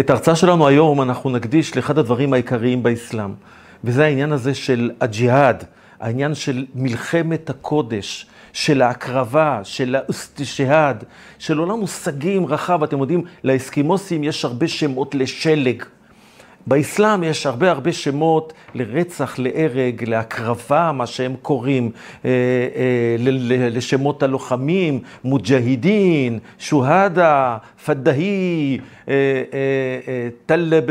את ההרצאה שלנו היום אנחנו נקדיש לאחד הדברים העיקריים באסלאם, וזה העניין הזה של הג'יהאד, העניין של מלחמת הקודש, של ההקרבה, של האוסטישהאד, של עולם מושגים רחב. אתם יודעים, לאסקימוסים יש הרבה שמות לשלג. באסלאם יש הרבה הרבה שמות לרצח, להרג, להקרבה, מה שהם קוראים, אה, אה, לשמות הלוחמים, מוג'הידין, שוהדה, פדהי, טלב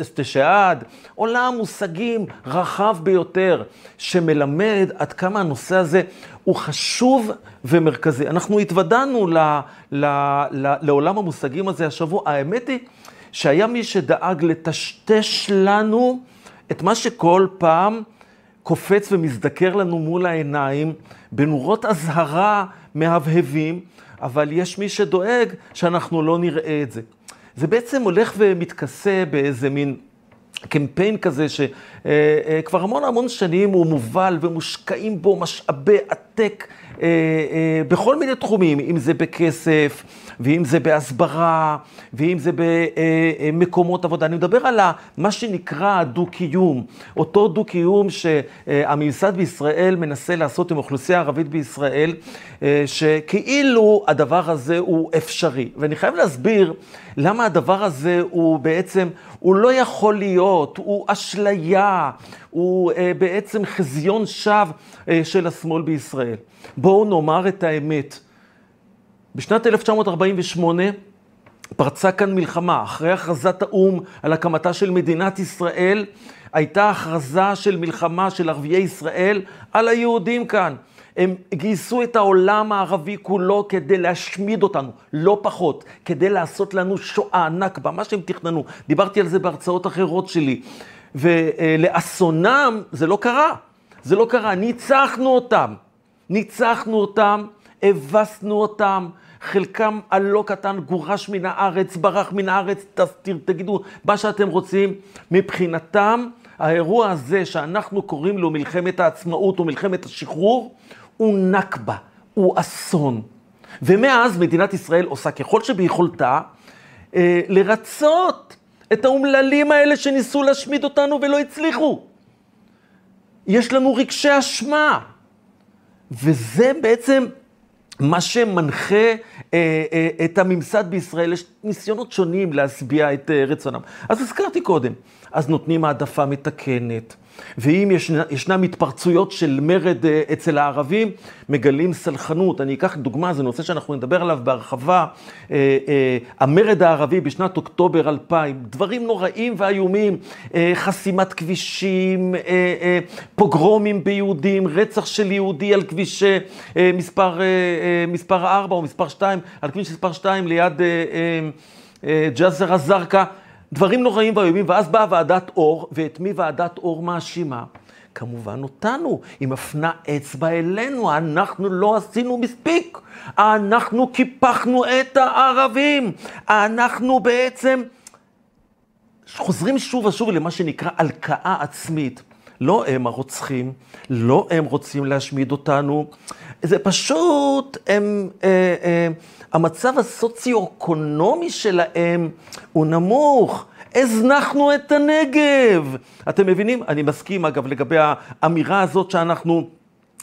אסתשעד, עולם מושגים רחב ביותר, שמלמד עד כמה הנושא הזה הוא חשוב ומרכזי. אנחנו התוודענו ל, ל, ל, לעולם המושגים הזה השבוע. האמת היא שהיה מי שדאג לטשטש לנו את מה שכל פעם קופץ ומזדקר לנו מול העיניים בנורות אזהרה מהבהבים, אבל יש מי שדואג שאנחנו לא נראה את זה. זה בעצם הולך ומתכסה באיזה מין קמפיין כזה שכבר המון המון שנים הוא מובל ומושקעים בו משאבי עתק אה, אה, בכל מיני תחומים, אם זה בכסף, ואם זה בהסברה, ואם זה במקומות עבודה. אני מדבר על מה שנקרא דו-קיום, אותו דו-קיום שהממסד בישראל מנסה לעשות עם האוכלוסייה הערבית בישראל, אה, שכאילו הדבר הזה הוא אפשרי. ואני חייב להסביר למה הדבר הזה הוא בעצם, הוא לא יכול להיות, הוא אשליה, הוא אה, בעצם חזיון שווא אה, של השמאל בישראל. בואו נאמר את האמת. בשנת 1948 פרצה כאן מלחמה. אחרי הכרזת האו"ם על הקמתה של מדינת ישראל, הייתה הכרזה של מלחמה של ערביי ישראל על היהודים כאן. הם גייסו את העולם הערבי כולו כדי להשמיד אותנו, לא פחות, כדי לעשות לנו שואה, נכבה, מה שהם תכננו. דיברתי על זה בהרצאות אחרות שלי. ולאסונם זה לא קרה. זה לא קרה, ניצחנו אותם. ניצחנו אותם, הבסנו אותם, חלקם הלא קטן גורש מן הארץ, ברח מן הארץ, תגידו מה שאתם רוצים. מבחינתם, האירוע הזה שאנחנו קוראים לו מלחמת העצמאות או מלחמת השחרור, הוא נכבה, הוא אסון. ומאז מדינת ישראל עושה ככל שביכולתה אה, לרצות את האומללים האלה שניסו להשמיד אותנו ולא הצליחו. יש לנו רגשי אשמה. וזה בעצם מה שמנחה אה, אה, את הממסד בישראל. יש ניסיונות שונים להשביע את אה, רצונם. אז הזכרתי קודם, אז נותנים העדפה מתקנת. ואם ישנה, ישנם התפרצויות של מרד אה, אצל הערבים, מגלים סלחנות. אני אקח דוגמה, זה נושא שאנחנו נדבר עליו בהרחבה. אה, אה, המרד הערבי בשנת אוקטובר 2000, דברים נוראים ואיומים, חסימת כבישים, פוגרומים ביהודים, רצח של יהודי על כביש מספר, מספר 4 או מספר 2, על כביש מספר 2 ליד ג'זר א-זרקא. דברים נוראים ואיומים, ואז באה ועדת אור, ואת מי ועדת אור מאשימה? כמובן אותנו, היא מפנה אצבע אלינו, אנחנו לא עשינו מספיק, אנחנו קיפחנו את הערבים, אנחנו בעצם חוזרים שוב ושוב למה שנקרא הלקאה עצמית. לא הם הרוצחים, לא הם רוצים להשמיד אותנו, זה פשוט, הם, אה, אה, המצב הסוציו-אקונומי שלהם הוא נמוך. הזנחנו את הנגב. אתם מבינים? אני מסכים, אגב, לגבי האמירה הזאת שאנחנו...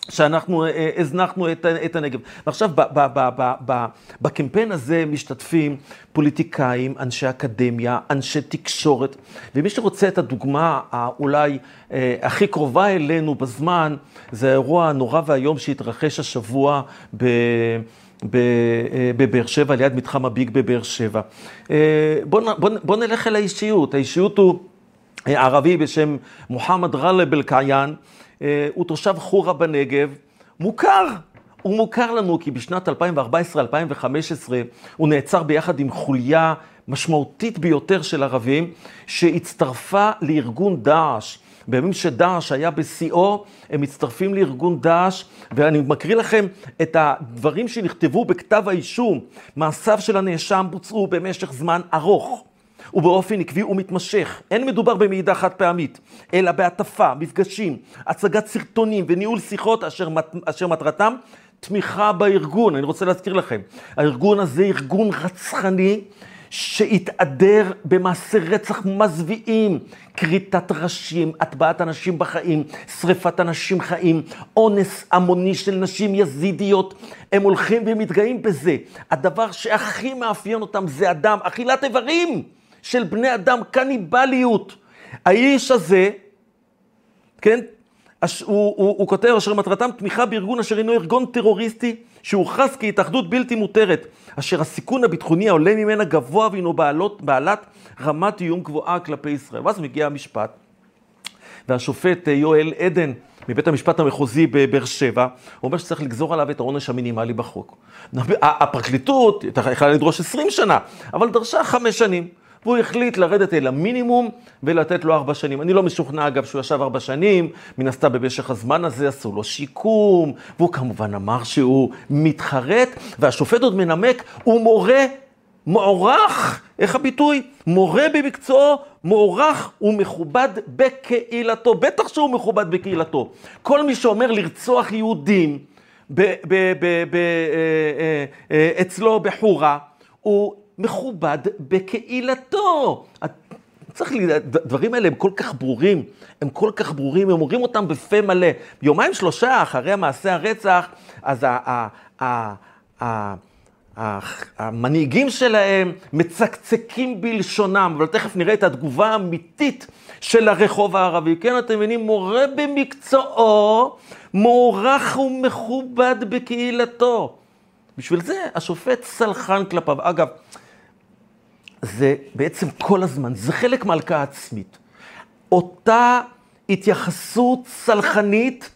שאנחנו אה, אה, הזנחנו את, הנגב. ועכשיו, ב, ב, ב, ב, ב, בקמפיין הזה משתתפים פוליטיקאים, אנשי אקדמיה, אנשי תקשורת, ומי שרוצה את הדוגמה האולי אה, הכי קרובה אלינו בזמן, זה האירוע הנורא והיום שהתרחש השבוע ב... אה, בבאר שבע, ליד מתחם הביג בבאר שבע. בואו בוא, בוא נלך אל האישיות. האישיות הוא ערבי בשם מוחמד גאלב אל-קעיין, אה, הוא תושב חורה בנגב, מוכר. הוא מוכר לנו כי בשנת 2014-2015 הוא נעצר ביחד עם חוליה משמעותית ביותר של ערבים שהצטרפה לארגון דאעש. בימים שדאעש היה בשיאו, הם מצטרפים לארגון דאעש, ואני מקריא לכם את הדברים שנכתבו בכתב האישום. מעשיו של הנאשם בוצעו במשך זמן ארוך. ובאופן עקבי ומתמשך. אין מדובר במידע חד פעמית, אלא בהטפה, מפגשים, הצגת סרטונים וניהול שיחות אשר, אשר מטרתם תמיכה בארגון. אני רוצה להזכיר לכם, הארגון הזה ארגון רצחני שהתהדר במעשי רצח מזוויעים, כריתת ראשים, הטבעת אנשים בחיים, שריפת אנשים חיים, אונס המוני של נשים יזידיות, הם הולכים ומתגאים בזה. הדבר שהכי מאפיין אותם זה אדם, אכילת איברים של בני אדם, קניבליות. האיש הזה, כן, הוא, הוא, הוא כותב, אשר מטרתם תמיכה בארגון אשר אינו ארגון טרוריסטי שהוכרז כהתאחדות בלתי מותרת, אשר הסיכון הביטחוני העולה ממנה גבוה והינו בעלות, בעלת רמת איום גבוהה כלפי ישראל. ואז מגיע המשפט, והשופט אה, יואל עדן מבית המשפט המחוזי בבאר שבע, אומר שצריך לגזור עליו את העונש המינימלי בחוק. הפרקליטות יכלה לדרוש 20 שנה, אבל דרשה חמש שנים. והוא החליט לרדת אל המינימום ולתת לו ארבע שנים. אני לא משוכנע, אגב, שהוא ישב ארבע שנים, מן הסתם במשך הזמן הזה עשו לו שיקום, והוא כמובן אמר שהוא מתחרט, והשופט עוד מנמק, הוא מורה מוערך, איך הביטוי? מורה במקצועו, מוערך ומכובד בקהילתו. בטח שהוא מכובד בקהילתו. כל מי שאומר לרצוח יהודים ב- אה, אה, אצלו בחורה, הוא מכובד בקהילתו. צריך, הדברים האלה הם כל כך ברורים, הם כל כך ברורים, הם אומרים אותם בפה מלא. יומיים שלושה אחרי מעשה הרצח, אז ה, ה, ה, ה, המנהיגים שלהם מצקצקים בלשונם, אבל תכף נראה את התגובה האמיתית של הרחוב הערבי. כן, אתם מבינים, מורה במקצועו, מוערך ומכובד בקהילתו. בשביל זה השופט סלחן כלפיו. אגב, זה בעצם כל הזמן, זה חלק מהלקאה עצמית. אותה התייחסות סלחנית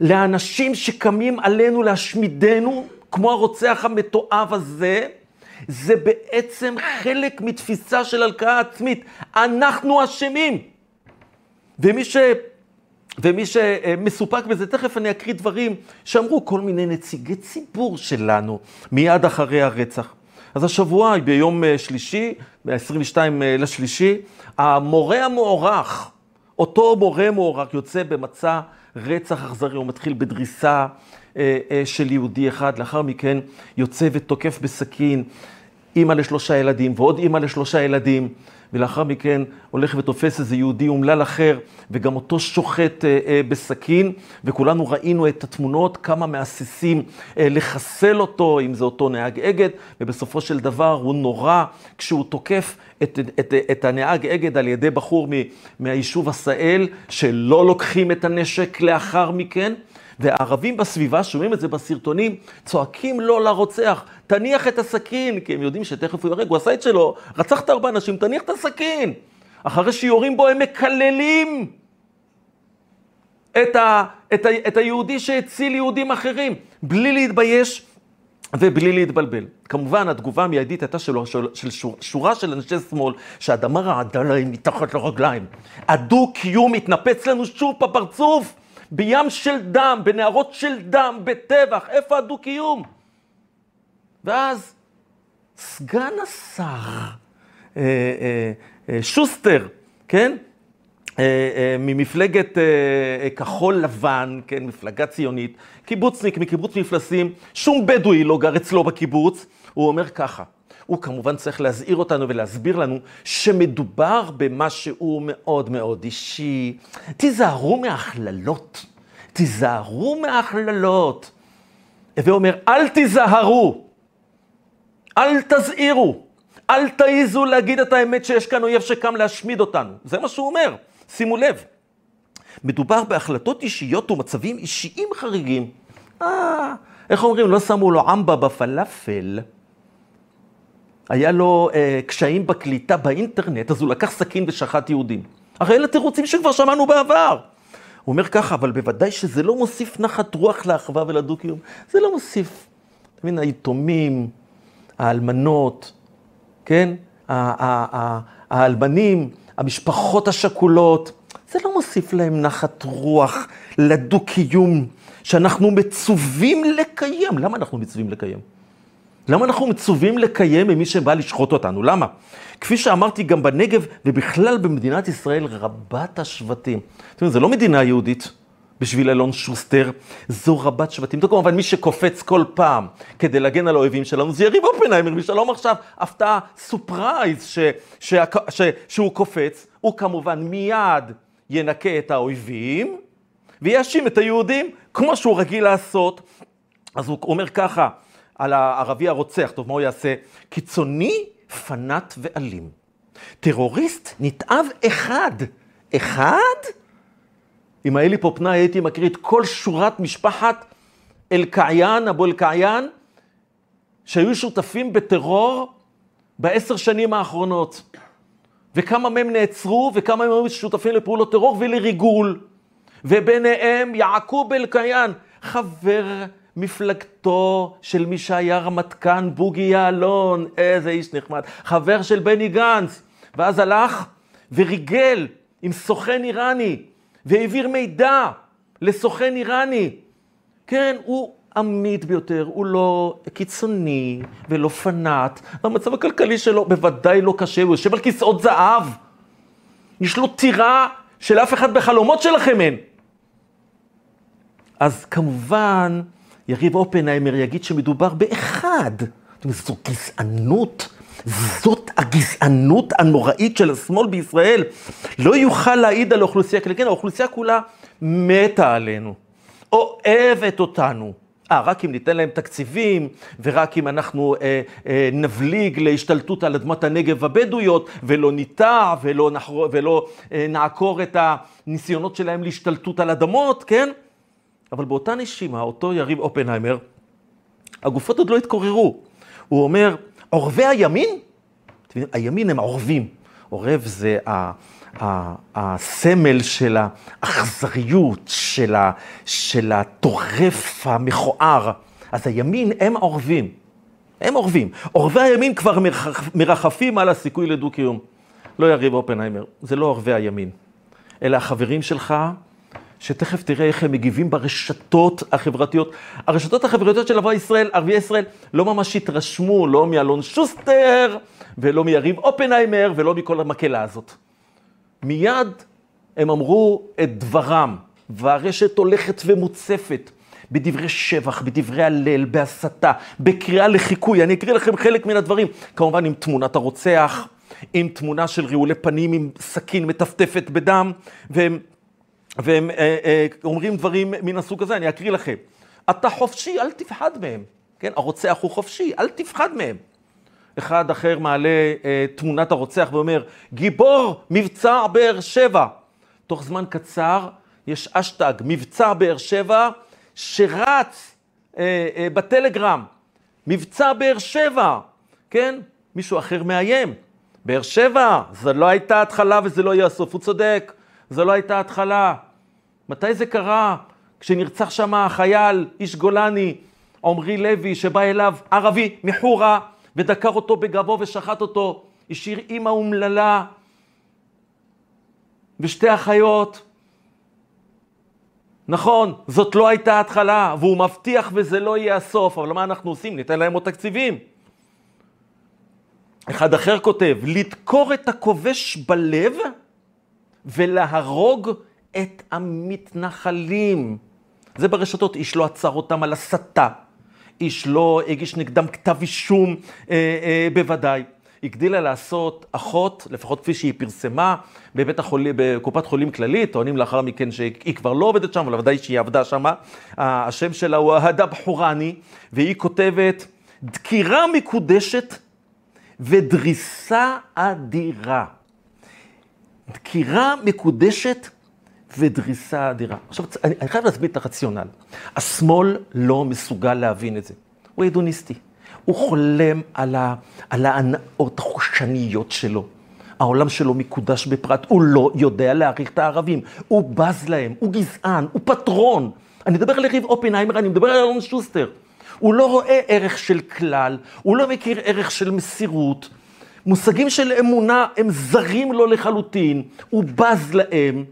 לאנשים שקמים עלינו להשמידנו, כמו הרוצח המתועב הזה, זה בעצם חלק מתפיסה של הלקאה עצמית. אנחנו אשמים. ומי, ש... ומי שמסופק בזה, תכף אני אקריא דברים שאמרו כל מיני נציגי ציבור שלנו מיד אחרי הרצח. אז השבוע, ביום אה, שלישי, ב-22 אה, לשלישי, המורה המוערך, אותו מורה מוערך יוצא במצע רצח אכזרי, הוא מתחיל בדריסה אה, של יהודי אחד, לאחר מכן יוצא ותוקף בסכין אימא לשלושה ילדים ועוד אימא לשלושה ילדים. ולאחר מכן הולך ותופס איזה יהודי אומלל אחר, וגם אותו שוחט אה, אה, בסכין, וכולנו ראינו את התמונות, כמה מהססים אה, לחסל אותו, אם זה אותו נהג אגד, ובסופו של דבר הוא נורא כשהוא תוקף את, את, את, את הנהג אגד על ידי בחור מ, מהיישוב עשאל, שלא לוקחים את הנשק לאחר מכן. והערבים בסביבה, שומעים את זה בסרטונים, צועקים לו לרוצח, תניח את הסכין, כי הם יודעים שתכף הוא יורג, הוא עשה את שלו, רצחת ארבע אנשים, תניח את הסכין. אחרי שיורים בו הם מקללים את, ה, את, ה, את היהודי שהציל יהודים אחרים, בלי להתבייש ובלי להתבלבל. כמובן, התגובה המיידית הייתה שלו, של, של שור, שורה של אנשי שמאל, שהאדמה רעדה להם מתחת לרגליים. הדו-קיום מתנפץ לנו שוב בפרצוף. בים של דם, בנהרות של דם, בטבח, איפה הדו-קיום? ואז סגן השר אה, אה, אה, שוסטר, כן? אה, אה, ממפלגת אה, כחול לבן, כן, מפלגה ציונית, קיבוצניק מקיבוץ מפלסים, שום בדואי לא גר אצלו בקיבוץ, הוא אומר ככה, הוא כמובן צריך להזהיר אותנו ולהסביר לנו שמדובר במשהו מאוד מאוד אישי. תיזהרו מהכללות, תיזהרו מהכללות. הווה אומר, אל תיזהרו, אל תזהירו, אל תעיזו להגיד את האמת שיש כאן אויב שקם להשמיד אותנו. זה מה שהוא אומר, שימו לב. מדובר בהחלטות אישיות ומצבים אישיים חריגים. אה, איך אומרים, לא שמו לו עמבה בפלאפל. היה לו אה, קשיים בקליטה באינטרנט, אז הוא לקח סכין ושחט יהודים. הרי אלה תירוצים שכבר שמענו בעבר. הוא אומר ככה, אבל בוודאי שזה לא מוסיף נחת רוח לאחווה ולדו-קיום. זה לא מוסיף. אתה מבין, היתומים, האלמנות, כן? האלמנים, המשפחות השכולות, זה לא מוסיף להם נחת רוח לדו-קיום שאנחנו מצווים לקיים. למה אנחנו מצווים לקיים? למה אנחנו מצווים לקיים ממי שבא לשחוט אותנו? למה? כפי שאמרתי, גם בנגב ובכלל במדינת ישראל רבת השבטים. אתם יודעים, זה לא מדינה יהודית, בשביל אלון שוסטר, זו רבת שבטים. זה כמובן מי שקופץ כל פעם כדי להגן על האויבים שלנו, זה יריב אופנהיימר, ושלום עכשיו, הפתעה, surprise, ש, ש, ש, שהוא קופץ, הוא כמובן מיד ינקה את האויבים, ויאשים את היהודים, כמו שהוא רגיל לעשות. אז הוא אומר ככה, על הערבי הרוצח, טוב, מה הוא יעשה? קיצוני, פנאט אלים. טרוריסט נתעב אחד. אחד? אם היה לי פה פנאי, הייתי מקריא את כל שורת משפחת אל-קעיין, אבו אל-קעיין, שהיו שותפים בטרור בעשר שנים האחרונות. וכמה מהם נעצרו, וכמה מהם היו שותפים לפעולות טרור ולריגול. וביניהם יעקוב אל-קעיין, חבר מפלגתו של מי שהיה רמטכ"ל בוגי יעלון, איזה איש נחמד, חבר של בני גנץ, ואז הלך וריגל עם סוכן איראני, והעביר מידע לסוכן איראני. כן, הוא עמית ביותר, הוא לא קיצוני ולא פנאט, והמצב הכלכלי שלו בוודאי לא קשה, הוא יושב על כיסאות זהב. יש לו טירה שלאף אחד בחלומות שלכם אין. אז כמובן, יריב אופנהיימר יגיד שמדובר באחד. זו גזענות, זאת הגזענות הנוראית של השמאל בישראל. לא יוכל להעיד על האוכלוסייה, כן, האוכלוסייה כולה מתה עלינו, אוהבת אותנו. אה, רק אם ניתן להם תקציבים, ורק אם אנחנו אה, אה, נבליג להשתלטות על אדמת הנגב הבדואיות, ולא ניטע, ולא, נחר, ולא אה, נעקור את הניסיונות שלהם להשתלטות על אדמות, כן? אבל באותה נשימה, אותו יריב אופנהיימר, הגופות עוד לא התקוררו. הוא אומר, עורבי הימין? הימין הם עורבים. עורב זה ה, הסמל של האכזריות, של, ה, של הטורף המכוער. אז הימין הם עורבים. הם עורבים. עורבי הימין כבר מרחפים על הסיכוי לדו-קיום. לא יריב אופנהיימר, זה לא עורבי הימין, אלא החברים שלך שתכף תראה איך הם מגיבים ברשתות החברתיות. הרשתות החברתיות של ערביי ישראל, ערביי ישראל, לא ממש התרשמו, לא מאלון שוסטר, ולא מיריב אופנהיימר, ולא מכל המקהלה הזאת. מיד הם אמרו את דברם, והרשת הולכת ומוצפת. בדברי שבח, בדברי הלל, בהסתה, בקריאה לחיקוי. אני אקריא לכם חלק מן הדברים. כמובן עם תמונת הרוצח, עם תמונה של רעולי פנים עם סכין מטפטפת בדם, והם והם אה, אה, אומרים דברים מן הסוג הזה, אני אקריא לכם. אתה חופשי, אל תפחד מהם. כן, הרוצח הוא חופשי, אל תפחד מהם. אחד אחר מעלה אה, תמונת הרוצח ואומר, גיבור מבצע באר שבע. תוך זמן קצר יש אשטג, מבצע באר שבע, שרץ אה, אה, בטלגרם. מבצע באר שבע, כן? מישהו אחר מאיים. באר שבע, זו לא הייתה התחלה וזה לא יהיה הסוף. הוא צודק, זו לא הייתה התחלה. מתי זה קרה? כשנרצח שם החייל, איש גולני, עמרי לוי, שבא אליו ערבי מחורה, ודקר אותו בגבו ושחט אותו, השאיר אימא אומללה ושתי אחיות. נכון, זאת לא הייתה התחלה, והוא מבטיח וזה לא יהיה הסוף, אבל מה אנחנו עושים? ניתן להם עוד תקציבים. אחד אחר כותב, לדקור את הכובש בלב ולהרוג את המתנחלים. זה ברשתות, איש לא עצר אותם על הסתה, איש לא הגיש נגדם כתב אישום, אה, אה, בוודאי. הגדילה לעשות אחות, לפחות כפי שהיא פרסמה, בבית החולים, בקופת חולים כללית, טוענים לאחר מכן שהיא כבר לא עובדת שם, אבל ודאי שהיא עבדה שם. השם שלה הוא אהדה בחורני, והיא כותבת, דקירה מקודשת ודריסה אדירה. דקירה מקודשת ודריסה אדירה. עכשיו, אני, אני חייב להסביר את הרציונל. השמאל לא מסוגל להבין את זה. הוא הדוניסטי. הוא חולם על, ה, על ההנאות החושניות שלו. העולם שלו מקודש בפרט, הוא לא יודע להעריך את הערבים, הוא בז להם, הוא גזען, הוא פטרון. אני מדבר על יריב אופנהיימר, אני מדבר על אלון שוסטר. הוא לא רואה ערך של כלל, הוא לא מכיר ערך של מסירות. מושגים של אמונה הם זרים לו לחלוטין, הוא בז להם.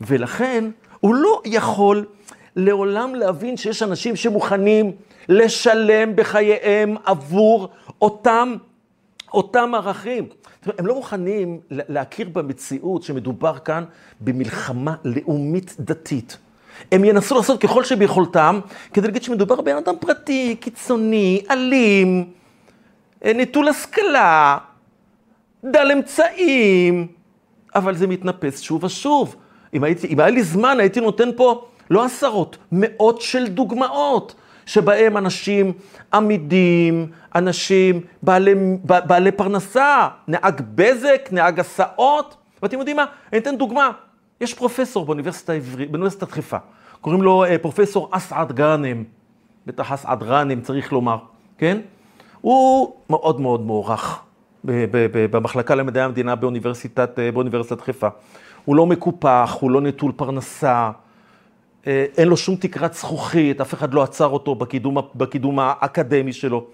ולכן הוא לא יכול לעולם להבין שיש אנשים שמוכנים לשלם בחייהם עבור אותם, אותם ערכים. הם לא מוכנים להכיר במציאות שמדובר כאן במלחמה לאומית דתית. הם ינסו לעשות ככל שביכולתם כדי להגיד שמדובר בבן אדם פרטי, קיצוני, אלים, אה, נטול השכלה, דל אמצעים, אבל זה מתנפס שוב ושוב. אם, הייתי, אם היה לי זמן, הייתי נותן פה לא עשרות, מאות של דוגמאות, שבהם אנשים עמידים, אנשים בעלי, בעלי פרנסה, נהג בזק, נהג הסעות, ואתם יודעים מה? אני אתן דוגמה. יש פרופסור באוניברסיטה העברית, באוניברסיטת חיפה, קוראים לו אה, פרופסור אסעד גאנם, בטח אסעד גאנם צריך לומר, כן? הוא מאוד מאוד מוערך במחלקה למדעי המדינה באוניברסיטת, אה, באוניברסיטת חיפה. הוא לא מקופח, הוא לא נטול פרנסה, אה, אין לו שום תקרת זכוכית, אף אחד לא עצר אותו בקידום, בקידום האקדמי שלו.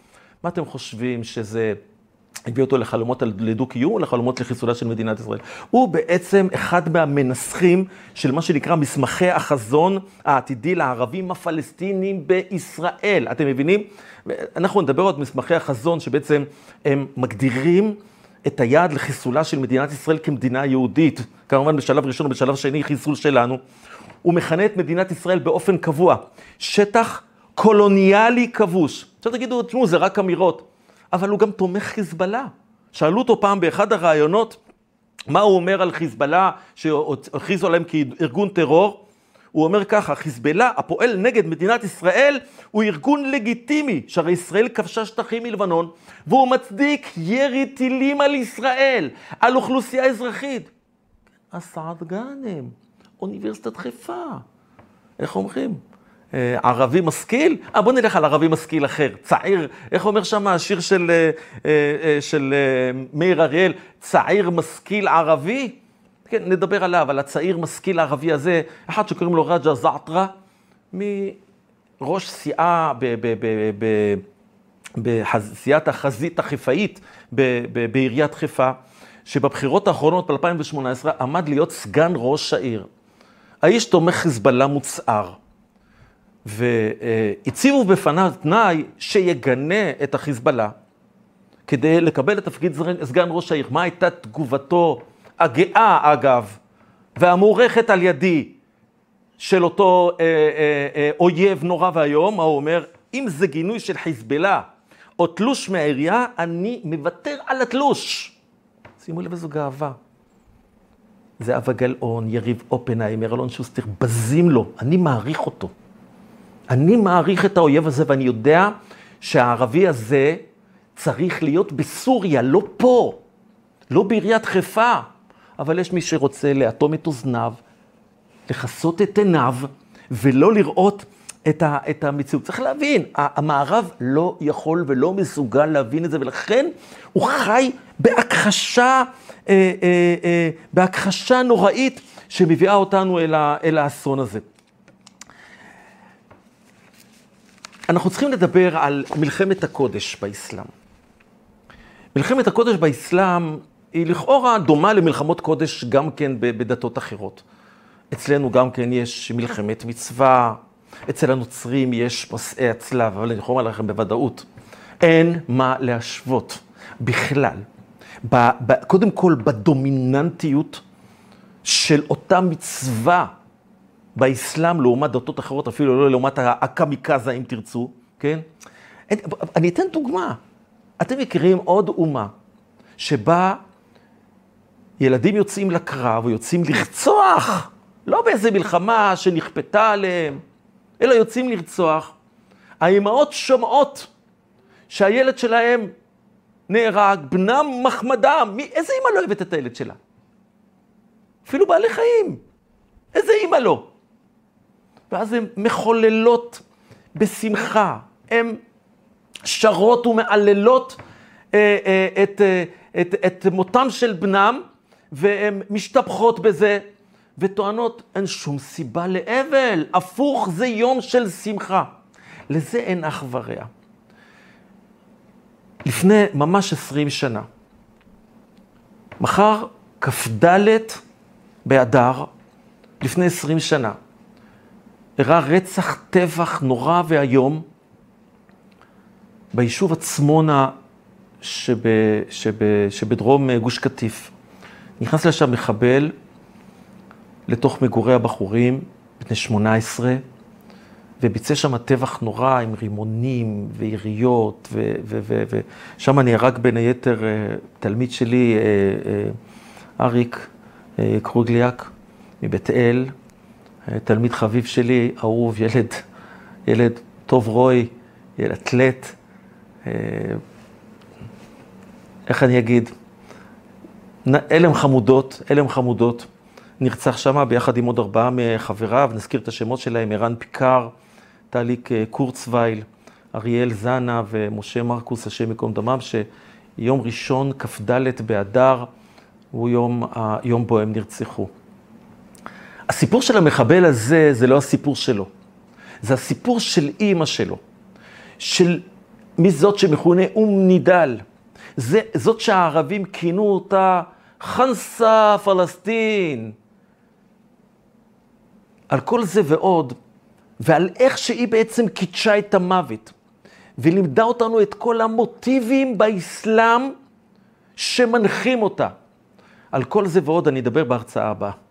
מה אתם חושבים שזה הביא אותו לחלומות לדו-קיום או לחלומות לחיסולה של מדינת ישראל? הוא בעצם אחד מהמנסחים של מה שנקרא מסמכי החזון העתידי לערבים הפלסטינים בישראל. אתם מבינים? אנחנו נדבר עוד מסמכי החזון שבעצם הם מגדירים את היעד לחיסולה של מדינת ישראל כמדינה יהודית. כמובן בשלב ראשון ובשלב שני חיסול שלנו. הוא מכנה את מדינת ישראל באופן קבוע, שטח קולוניאלי כבוש. עכשיו תגידו, תשמעו, זה רק אמירות, אבל הוא גם תומך חיזבאללה. שאלו אותו פעם באחד הראיונות, מה הוא אומר על חיזבאללה, שהכריזו עליהם כארגון טרור? הוא אומר ככה, חיזבאללה הפועל נגד מדינת ישראל הוא ארגון לגיטימי, שהרי ישראל כבשה שטחים מלבנון, והוא מצדיק ירי טילים על ישראל, על אוכלוסייה אזרחית. אסעד גאנם, אוניברסיטת חיפה. איך אומרים? אה, ערבי משכיל? אה, בוא נלך על ערבי משכיל אחר, צעיר, איך אומר שם השיר של, אה, אה, של מאיר אריאל, צעיר משכיל ערבי? כן, נדבר עליו, על הצעיר משכיל הערבי הזה, אחד שקוראים לו רג'ה זעטרה, מראש סיעה בסיעת החזית החיפאית בעיריית חיפה, שבבחירות האחרונות ב-2018 עמד להיות סגן ראש העיר. האיש תומך חיזבאללה מוצהר, והציבו בפניו תנאי שיגנה את החיזבאללה כדי לקבל את תפקיד סגן ראש העיר. מה הייתה תגובתו הגאה, אגב, והמוערכת על ידי של אותו אה, אה, אה, אויב נורא ואיום, הוא אומר? אם זה גינוי של חיזבאללה או תלוש מהעירייה, אני מוותר על התלוש. שימו לב איזו גאווה. זהבה גלאון, יריב אופנהיימר, אלון שוסטר, בזים לו, אני מעריך אותו. אני מעריך את האויב הזה ואני יודע שהערבי הזה צריך להיות בסוריה, לא פה, לא בעיריית חיפה. אבל יש מי שרוצה לאטום את אוזניו, לכסות את עיניו, ולא לראות את, ה, את המציאות. צריך להבין, המערב לא יכול ולא מסוגל להבין את זה, ולכן הוא חי בהכחשה, אה, אה, אה, בהכחשה נוראית שמביאה אותנו אל, ה, אל האסון הזה. אנחנו צריכים לדבר על מלחמת הקודש באסלאם. מלחמת הקודש באסלאם היא לכאורה דומה למלחמות קודש גם כן בדתות אחרות. אצלנו גם כן יש מלחמת מצווה, אצל הנוצרים יש מסעי הצלב, אבל אני יכול לומר לכם בוודאות, אין מה להשוות בכלל. ב, ב, קודם כל בדומיננטיות של אותה מצווה באסלאם לעומת דתות אחרות, אפילו לא לעומת הקמיקזה אם תרצו, כן? אני אתן דוגמה. אתם מכירים עוד אומה שבה ילדים יוצאים לקרב או יוצאים לרצוח, לא באיזה מלחמה שנכפתה עליהם, אלא יוצאים לרצוח. האימהות שומעות שהילד שלהם נהרג, בנם מחמדם. מי, איזה אימא לא אוהבת את הילד שלה? אפילו בעלי חיים. איזה אימא לא? ואז הן מחוללות בשמחה, הן שרות ומעללות אה, אה, את, אה, את, את מותם של בנם, והן משתפכות בזה, וטוענות, אין שום סיבה לאבל, הפוך זה יום של שמחה. לזה אין אח ורע. לפני ממש עשרים שנה, מחר כ"ד באדר, לפני עשרים שנה, אירע רצח טבח נורא ואיום ביישוב עצמונה שב, שב, שבדרום גוש קטיף. נכנס לשם מחבל לתוך מגורי הבחורים, בני 18, וביצע שם טבח נורא עם רימונים ויריות, ושם נהרג בין היתר תלמיד שלי, אריק קרוגליאק מבית אל, תלמיד חביב שלי, אהוב, ילד, ילד טוב רוי, ילד אתלט. איך אני אגיד? הלם חמודות, הלם חמודות. נרצח שמה ביחד עם עוד ארבעה מחבריו, נזכיר את השמות שלהם, ערן פיקר, טליק קורצווייל, אריאל זנה ומשה מרקוס, השם ייקום דמם, שיום ראשון, כ"ד באדר, הוא יום, יום בו הם נרצחו. הסיפור של המחבל הזה, זה לא הסיפור שלו. זה הסיפור של אימא שלו, של מי זאת שמכונה אום נידל. זה, זאת שהערבים כינו אותה חנסה פלסטין. על כל זה ועוד, ועל איך שהיא בעצם קידשה את המוות, ולימדה אותנו את כל המוטיבים באסלאם שמנחים אותה. על כל זה ועוד אני אדבר בהרצאה הבאה.